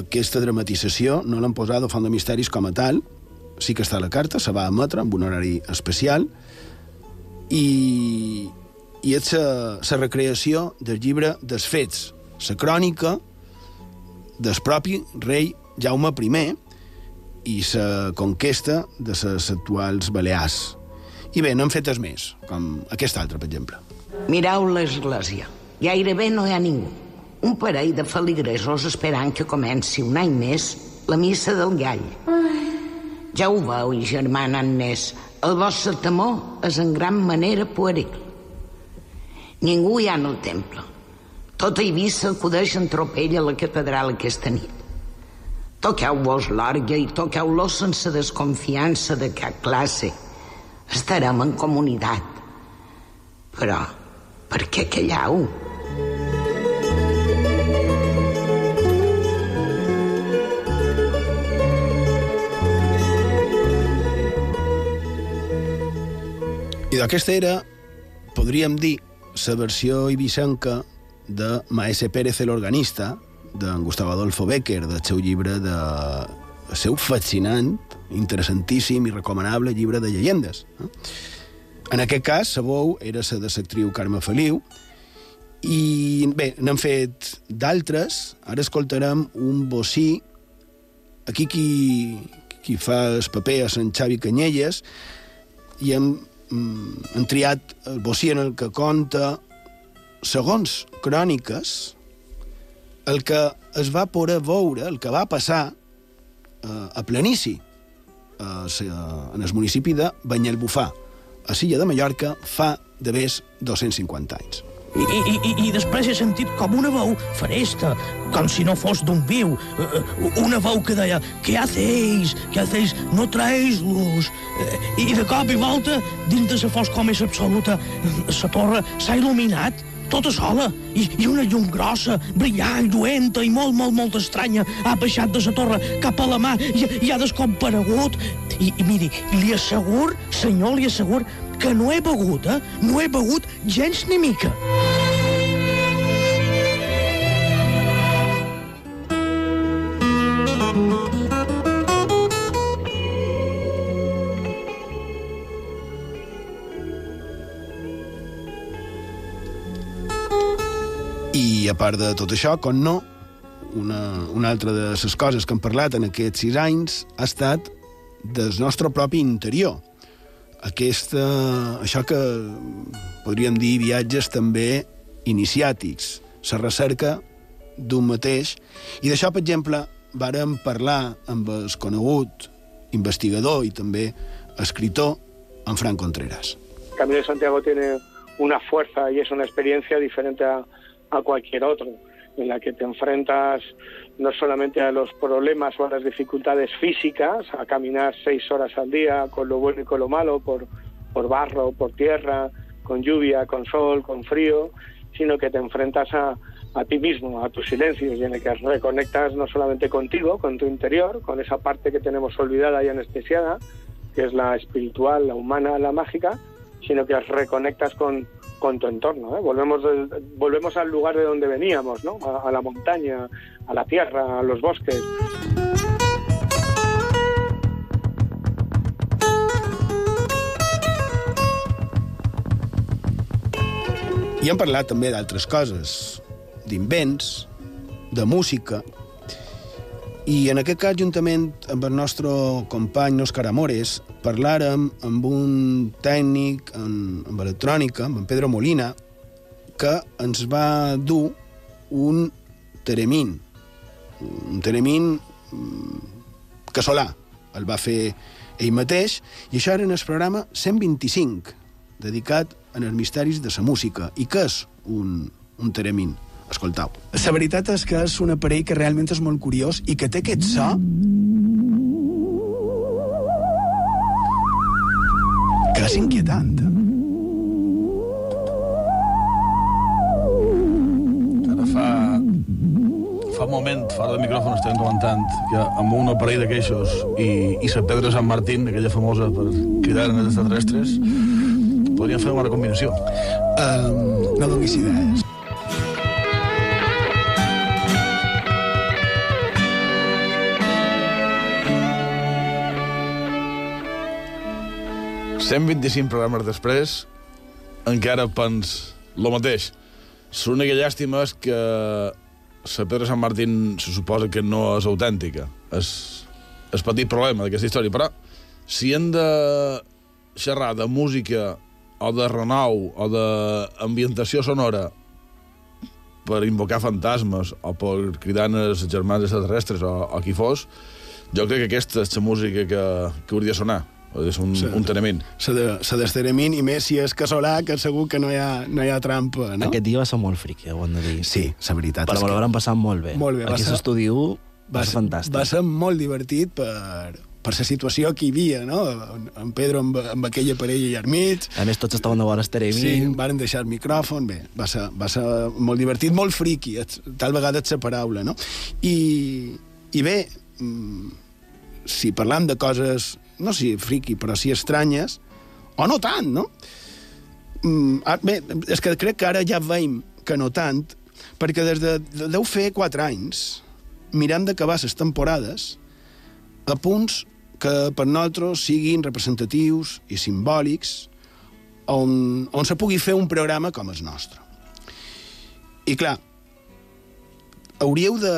aquesta dramatització, no l'han posat a Font de Misteris com a tal, sí que està a la carta, se va emetre amb un horari especial, i, i és la recreació del llibre dels fets, la crònica del propi rei Jaume I, i la conquesta de les actuals Balears. I bé, no han fet més, com aquest altre, per exemple. Mireu l'església. Gairebé no hi ha ningú. Un parell de feligresos esperant que comenci un any més la missa del gall. Ja ho veu, germana Agnès, el vostre temor és en gran manera pueril. Ningú hi ha en el temple. Tota Eivissa acudeix en tropell a la catedral aquesta nit. Toqueu-vos l'orgue i toqueu-lo sense desconfiança de cap classe. Estarem en comunitat. Però, per què calleu? I d'aquesta era, podríem dir, la versió ibicenca de Maese Pérez el organista, d'en Gustavo Adolfo Becker, del seu llibre de... el seu fascinant, interessantíssim i recomanable llibre de llegendes. En aquest cas, sabou era la de l'actriu Carme Feliu, i bé, n'hem fet d'altres. Ara escoltarem un bocí. Aquí qui, qui fa el paper és en Xavi Canyelles i hem, mm, hem triat el bocí en el que conta, segons cròniques, el que es va poder veure, el que va passar eh, a Planici, eh, en el municipi de Banyalbufar, a Silla de Mallorca, fa de més 250 anys. I, i, i, I després he sentit com una veu faresta, com si no fos d'un viu. Una veu que deia, què hacéis? Què hacéis? No traeix luz. I de cop i volta, dins de la foscor més absoluta, la torre s'ha il·luminat tota sola, i, i una llum grossa, brillant, lluenta i molt, molt, molt estranya ha baixat de la torre cap a la mar i, i ha descomparegut. I, i miri, li assegur, senyor, li assegur que no he begut, eh? No he begut gens ni mica. A part de tot això, com no, una, una altra de les coses que hem parlat en aquests sis anys ha estat del nostre propi interior. aquesta, això que podríem dir viatges també iniciàtics, la recerca d'un mateix. I d'això, per exemple, vàrem parlar amb el conegut investigador i també escritor, en Fran Contreras. Camino de Santiago tiene una fuerza y es una experiencia diferente a, a cualquier otro, en la que te enfrentas no solamente a los problemas o a las dificultades físicas, a caminar seis horas al día con lo bueno y con lo malo, por, por barro, por tierra, con lluvia, con sol, con frío, sino que te enfrentas a, a ti mismo, a tus silencios, y en el que reconectas no solamente contigo, con tu interior, con esa parte que tenemos olvidada y anestesiada, que es la espiritual, la humana, la mágica, sino que reconectas con, con tu entorno. ¿eh? Volvemos, de, volvemos al lugar de donde veníamos, ¿no? a, a la montaña, a la tierra, a los bosques. I hem parlat també d'altres coses, d'invents, de música, i en aquest cas, juntament amb el nostre company Òscar Amores, parlàrem amb un tècnic en, en electrònica, amb en Pedro Molina, que ens va dur un teremín, un teremín mm, casolà. El va fer ell mateix, i això era en el programa 125, dedicat en els misteris de la música. I què és un, un teremín? Escoltau. La veritat és que és un aparell que realment és molt curiós i que té aquest so que és inquietant. Ara fa... Fa un moment, fora del micròfon, estem comentant que amb un aparell d'aqueixos i, i la Pedra Sant Martín, aquella famosa per cridar en els extraterrestres, podríem fer una combinació. Um, no donis idees. 125 programes després, encara pens lo mateix. L'única llàstima és que la Pedra Sant Martín se suposa que no és autèntica. És el petit problema d'aquesta història. Però, si hem de xerrar de música o de renou o d'ambientació sonora per invocar fantasmes o per cridar els germans extraterrestres o, o qui fos, jo crec que aquesta és la música que, que hauria de sonar. És un, Sí. un tenement. Se de, se d'esteremín, i més si és casolà, que segur que no hi ha, no hi ha trampa, no? Aquest dia va ser molt friqui, ho hem de dir. Sí, la veritat Però és me que... passar molt bé. Molt bé, va Aquí ser- l'estudi 1 va va ser fantàstic. va ser molt divertit per, per la situació que hi havia, no? En, en Pedro amb, amb aquella parella allà al mig. A més, tots estaven de vora Sí, Esteremín. varen deixar el micròfon, bé, va ser, va ser molt divertit, molt friqui, et- tal vegada és la paraula, no? I, i bé, mm, si parlam de coses, no si friqui, però si estranyes, o no tant, no? Mm, ah, bé, és que crec que ara ja veiem que no tant, perquè des de, de deu fer quatre anys mirant d'acabar les temporades a punts que per nosaltres siguin representatius i simbòlics on, on se pugui fer un programa com el nostre. I clar, hauríeu de,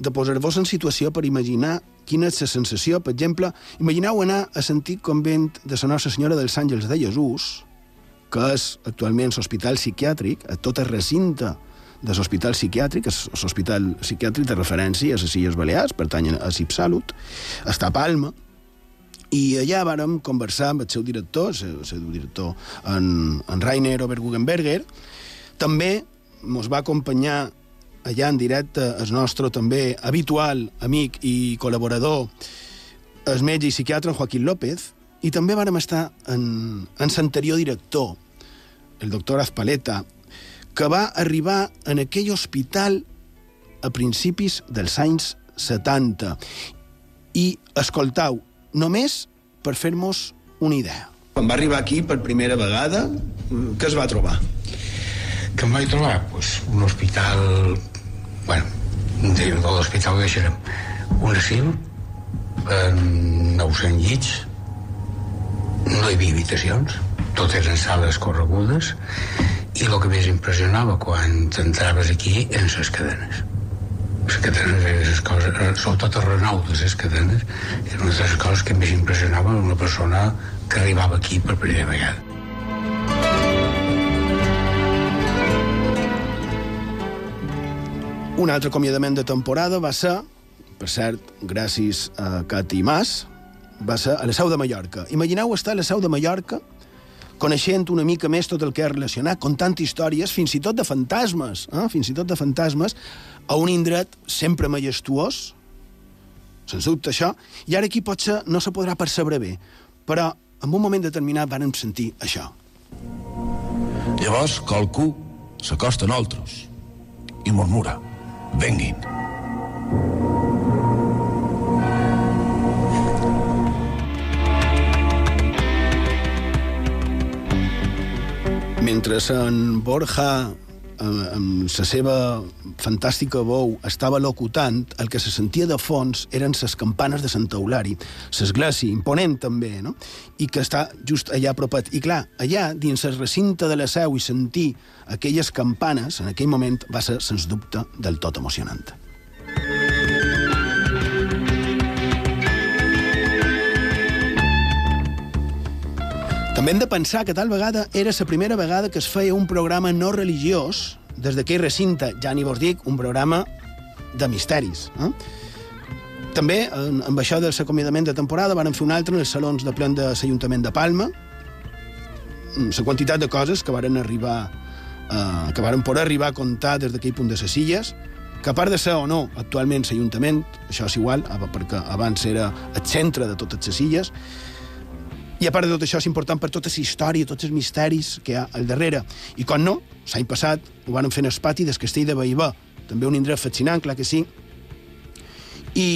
de posar-vos en situació per imaginar quina és la sensació. Per exemple, imagineu anar a sentir convent de la Nostra Senyora dels Àngels de Jesús, que és actualment l'hospital psiquiàtric, a tot el recinte de l'hospital psiquiàtric, és l'hospital psiquiàtric de referència a les Illes Balears, pertany a Cipsalut, està a Palma, i allà vàrem conversar amb el seu director, el seu, director, en, en Rainer Oberguggenberger. També ens va acompanyar allà en directe el nostre també habitual amic i col·laborador, el metge i psiquiatre en Joaquín López, i també vàrem estar en, en l'anterior director, el doctor Azpaleta, que va arribar en aquell hospital a principis dels anys 70. I, escoltau, només per fer-nos una idea. Quan va arribar aquí per primera vegada, què es va trobar? que em vaig trobar? Pues, un hospital... Bueno, de, de l'hospital que deixarem. Un asil, amb 900 llits, no hi havia habitacions, tot eren sales corregudes, i el que més impressionava quan entraves aquí eren les cadenes. Les cadenes eren les coses, eh, sobretot el renou de les cadenes, era una de les coses que més impressionava una persona que arribava aquí per primera vegada. Un altre acomiadament de temporada va ser, per cert, gràcies a Cati Mas, va ser a la Seu de Mallorca. Imagineu estar a la Seu de Mallorca coneixent una mica més tot el que és relacionat, contant històries, fins i tot de fantasmes, eh? fins i tot de fantasmes, a un indret sempre majestuós, sens dubte això, i ara aquí potser no se podrà percebre bé, però en un moment determinat vàrem sentir això. Llavors, qualcú s'acosta a nosaltres i murmura, venguin. Mentre en Borja amb, la seva fantàstica veu estava locutant, el que se sentia de fons eren les campanes de Sant Eulari, l'església, imponent també, no? i que està just allà apropat. I clar, allà, dins el recinte de la seu i sentir aquelles campanes, en aquell moment va ser, sens dubte, del tot emocionant. També hem de pensar que tal vegada era la primera vegada que es feia un programa no religiós des d'aquell recinte, ja ni vos dic, un programa de misteris. Eh? També, amb això del acomiadament de temporada, van fer un altre en els salons de plen de l'Ajuntament de Palma, la quantitat de coses que varen arribar eh, que varen poder arribar a comptar des d'aquell punt de les illes, que a part de ser o no actualment l'Ajuntament, això és igual, perquè abans era el centre de totes les illes, i a part de tot això és important per tota la història, tots els misteris que hi ha al darrere. I quan no, l'any passat ho van fer en el pati del castell de Baibà, també un indret fascinant, clar que sí. I,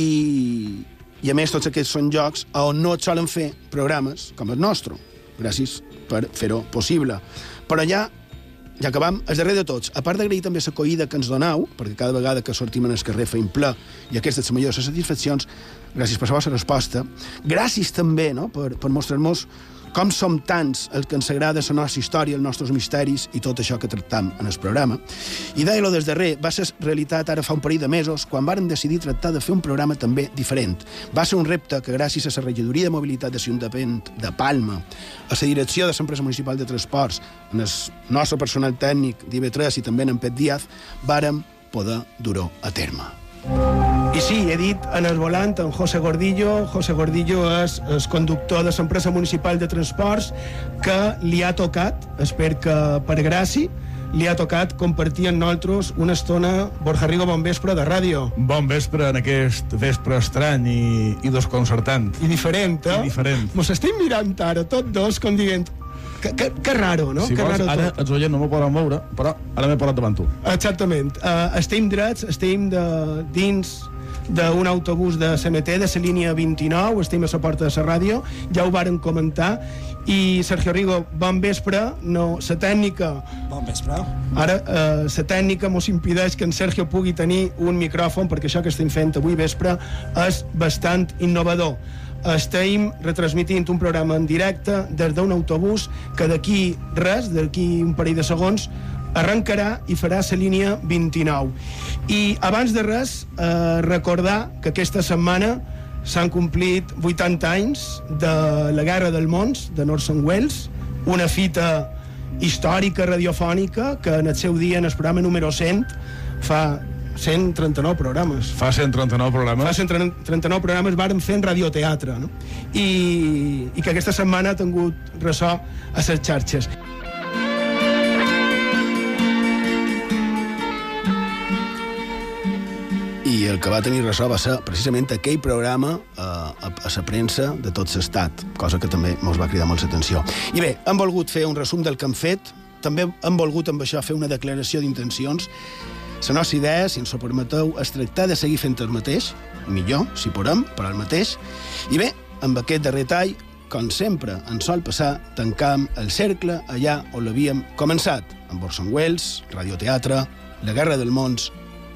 i a més tots aquests són jocs on no et solen fer programes com el nostre. Gràcies per fer-ho possible. Però ja ja acabam, el darrer de tots, a part d'agrair també l'acollida que ens donau, perquè cada vegada que sortim en el carrer feim ple, i aquestes són les millors satisfaccions, gràcies per la vostra resposta. Gràcies també no, per, per mostrar-nos com som tants els que ens agrada la nostra història, els nostres misteris i tot això que tractam en el programa. I deia-lo des darrer, va ser realitat ara fa un parell de mesos, quan varen decidir tractar de fer un programa també diferent. Va ser un repte que, gràcies a la regidoria de mobilitat de l'Ajuntament de Palma, a la direcció de l'empresa municipal de transports, en el nostre personal tècnic d'IV3 i també en Pet Díaz, vàrem poder dur-ho a terme. I sí, he dit en el volant en José Gordillo. José Gordillo és el conductor de l'empresa municipal de transports que li ha tocat, espero que per gràcia, li ha tocat compartir amb nosaltres una estona Borja Rigo, bon vespre de ràdio. Bon vespre en aquest vespre estrany i, i desconcertant. I diferent, eh? I diferent. Mos estem mirant ara, tots dos, com dient que, que, que raro, no? Si que vols, raro ara tot. els oients no m'ho poden veure, però ara m'he parat davant tu. Exactament. Uh, estem drets, estem de, dins d'un autobús de CMT, de la línia 29, estem a la porta de la ràdio, ja ho varen comentar, i Sergio Rigo, bon vespre, no, la tècnica... Bon vespre. Ara, eh, la tècnica mos impedeix que en Sergio pugui tenir un micròfon, perquè això que estem fent avui vespre és bastant innovador. Estem retransmitint un programa en directe des d'un autobús que d'aquí res, d'aquí un parell de segons, arrencarà i farà la línia 29. I abans de res, eh, recordar que aquesta setmana s'han complit 80 anys de la Guerra del Mons, de Orson Welles, una fita històrica radiofònica que en el seu dia, en el programa número 100, fa 139 programes. Fa 139 programes. Fa 139 programes varen fer en radioteatre, no? I, i que aquesta setmana ha tingut ressò a les xarxes. I el que va tenir ressò va ser precisament aquell programa eh, a, a la premsa de tot l'estat, cosa que també ens va cridar molt l'atenció. I bé, hem volgut fer un resum del que hem fet, també hem volgut amb això fer una declaració d'intencions. La nostra idea, si ens ho permeteu, és tractar de seguir fent el mateix, millor, si podem, però el mateix. I bé, amb aquest darrer tall, com sempre ens sol passar, tancam el cercle allà on l'havíem començat, amb Orson Welles, radioteatre, la Guerra del Mons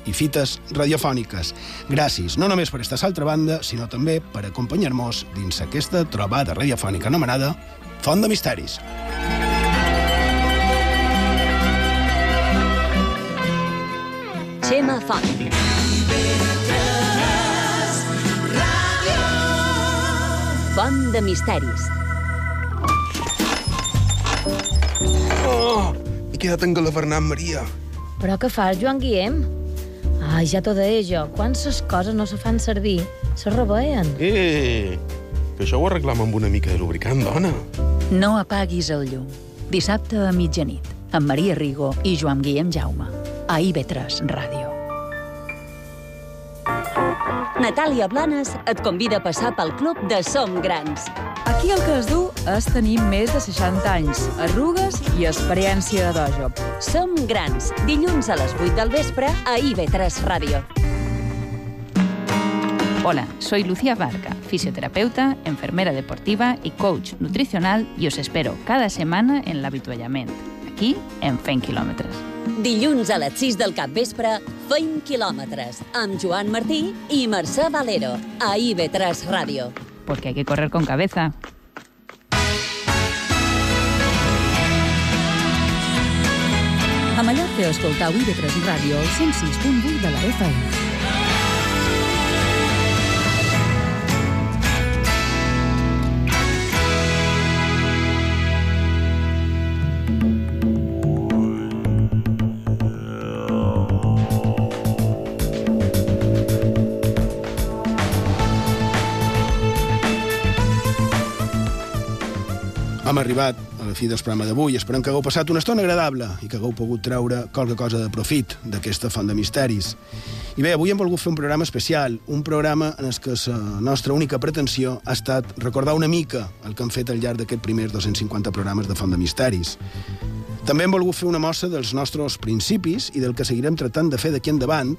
i fites radiofòniques. Gràcies no només per estar a banda, sinó també per acompanyar-nos dins aquesta trobada radiofònica anomenada Font de Misteris. Txema Font. Font de misteris. Oh, he quedat engalavernat, Maria. Però què fas, Joan Guillem? Ai, ja t'ho deia jo. Quan ses coses no se fan servir, se robeien. Eh, que això ho arreglam amb una mica de lubricant, dona. No apaguis el llum. Dissabte a mitjanit, amb Maria Rigo i Joan Guillem Jaume a IB3 Ràdio. Natàlia Blanes et convida a passar pel club de Som Grans. Aquí el que es du és tenir més de 60 anys, arrugues i experiència de dojo. Som Grans, dilluns a les 8 del vespre a IB3 Ràdio. Hola, soy Lucía Barca, fisioterapeuta, enfermera deportiva y coach nutricional y os espero cada semana en l'avituallament, aquí en Fent Quilòmetres. Dilluns a les 6 del capvespre, feim quilòmetres, amb Joan Martí i Mercè Valero, a IB3 Ràdio. Porque hay que correr con cabeza. A Mallorca escoltau IB3 Ràdio al 106.8 de la FM. Arribat a la fi del programa d'avui. Esperem que hagueu passat una estona agradable i que hagueu pogut treure qualque cosa de profit d'aquesta font de misteris. I bé, avui hem volgut fer un programa especial, un programa en el que la nostra única pretensió ha estat recordar una mica el que hem fet al llarg d'aquests primers 250 programes de Font de Misteris. També hem volgut fer una mostra dels nostres principis i del que seguirem tractant de fer d'aquí endavant,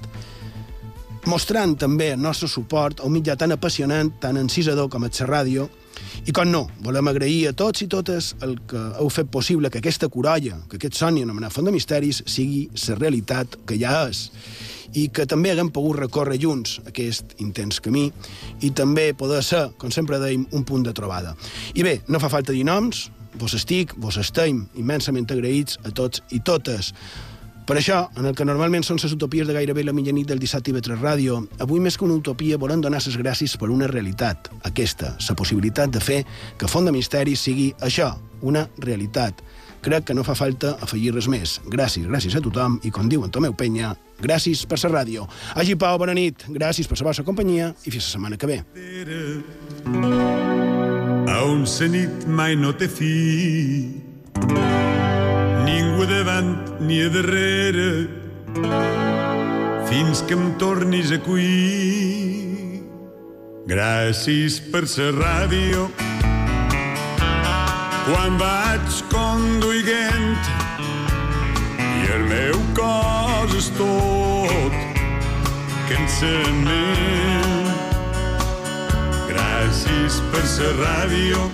mostrant també el nostre suport a un mitjà tan apassionant, tan encisador com és la ràdio, i com no, volem agrair a tots i totes el que heu fet possible que aquesta corolla, que aquest somni anomenat Font de Misteris, sigui la realitat que ja és i que també haguem pogut recórrer junts aquest intens camí i també poder ser, com sempre deim, un punt de trobada. I bé, no fa falta dir noms, vos estic, vos estem immensament agraïts a tots i totes. Per això, en el que normalment són les utopies de gairebé la mitjanit del dissabte i vetre ràdio, avui més que una utopia volem donar les gràcies per una realitat, aquesta, la possibilitat de fer que Font de Misteris sigui això, una realitat. Crec que no fa falta afegir res més. Gràcies, gràcies a tothom i, com diu en Tomeu Penya, gràcies per la ràdio. Hagi Pau, bona nit, gràcies per la vostra companyia i fins la setmana que ve. A un nit mai no té fi ningú davant ni a darrere fins que em tornis a cuir. Gràcies per la ràdio quan vaig conduint i el meu cos és tot cansament. Gràcies per la ràdio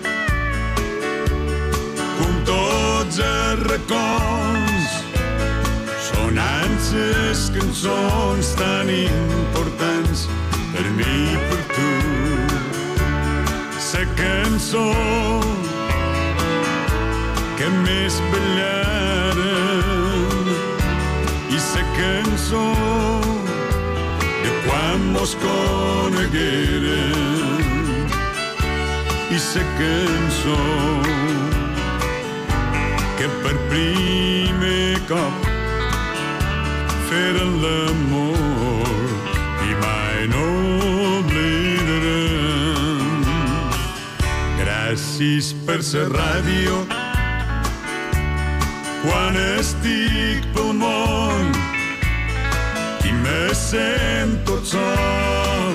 com tots els racons sonant les cançons tan importants per mi i per tu. La cançó que més ballaren i la cançó de quan mos conegueren i la cançó que per primer cop feren l'amor i mai no oblidarem. Gràcies per la ràdio quan estic pel món i me sent tot sol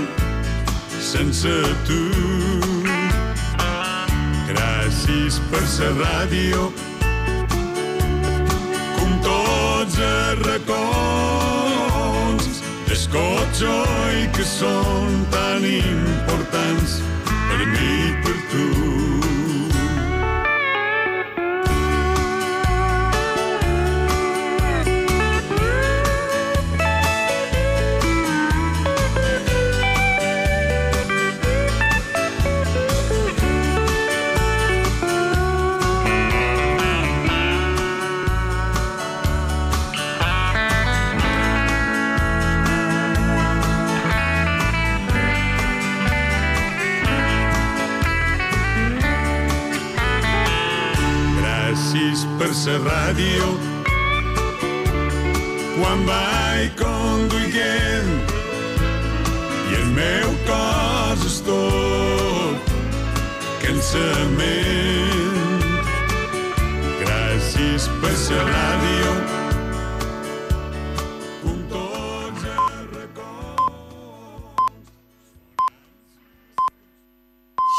sense tu. Gràcies per la ràdio racons d'escotxo i que són tan importants per mi i per tu. La ràdio quan vaig conduint i el meu cos és tot cansament. Gràcies per la ràdio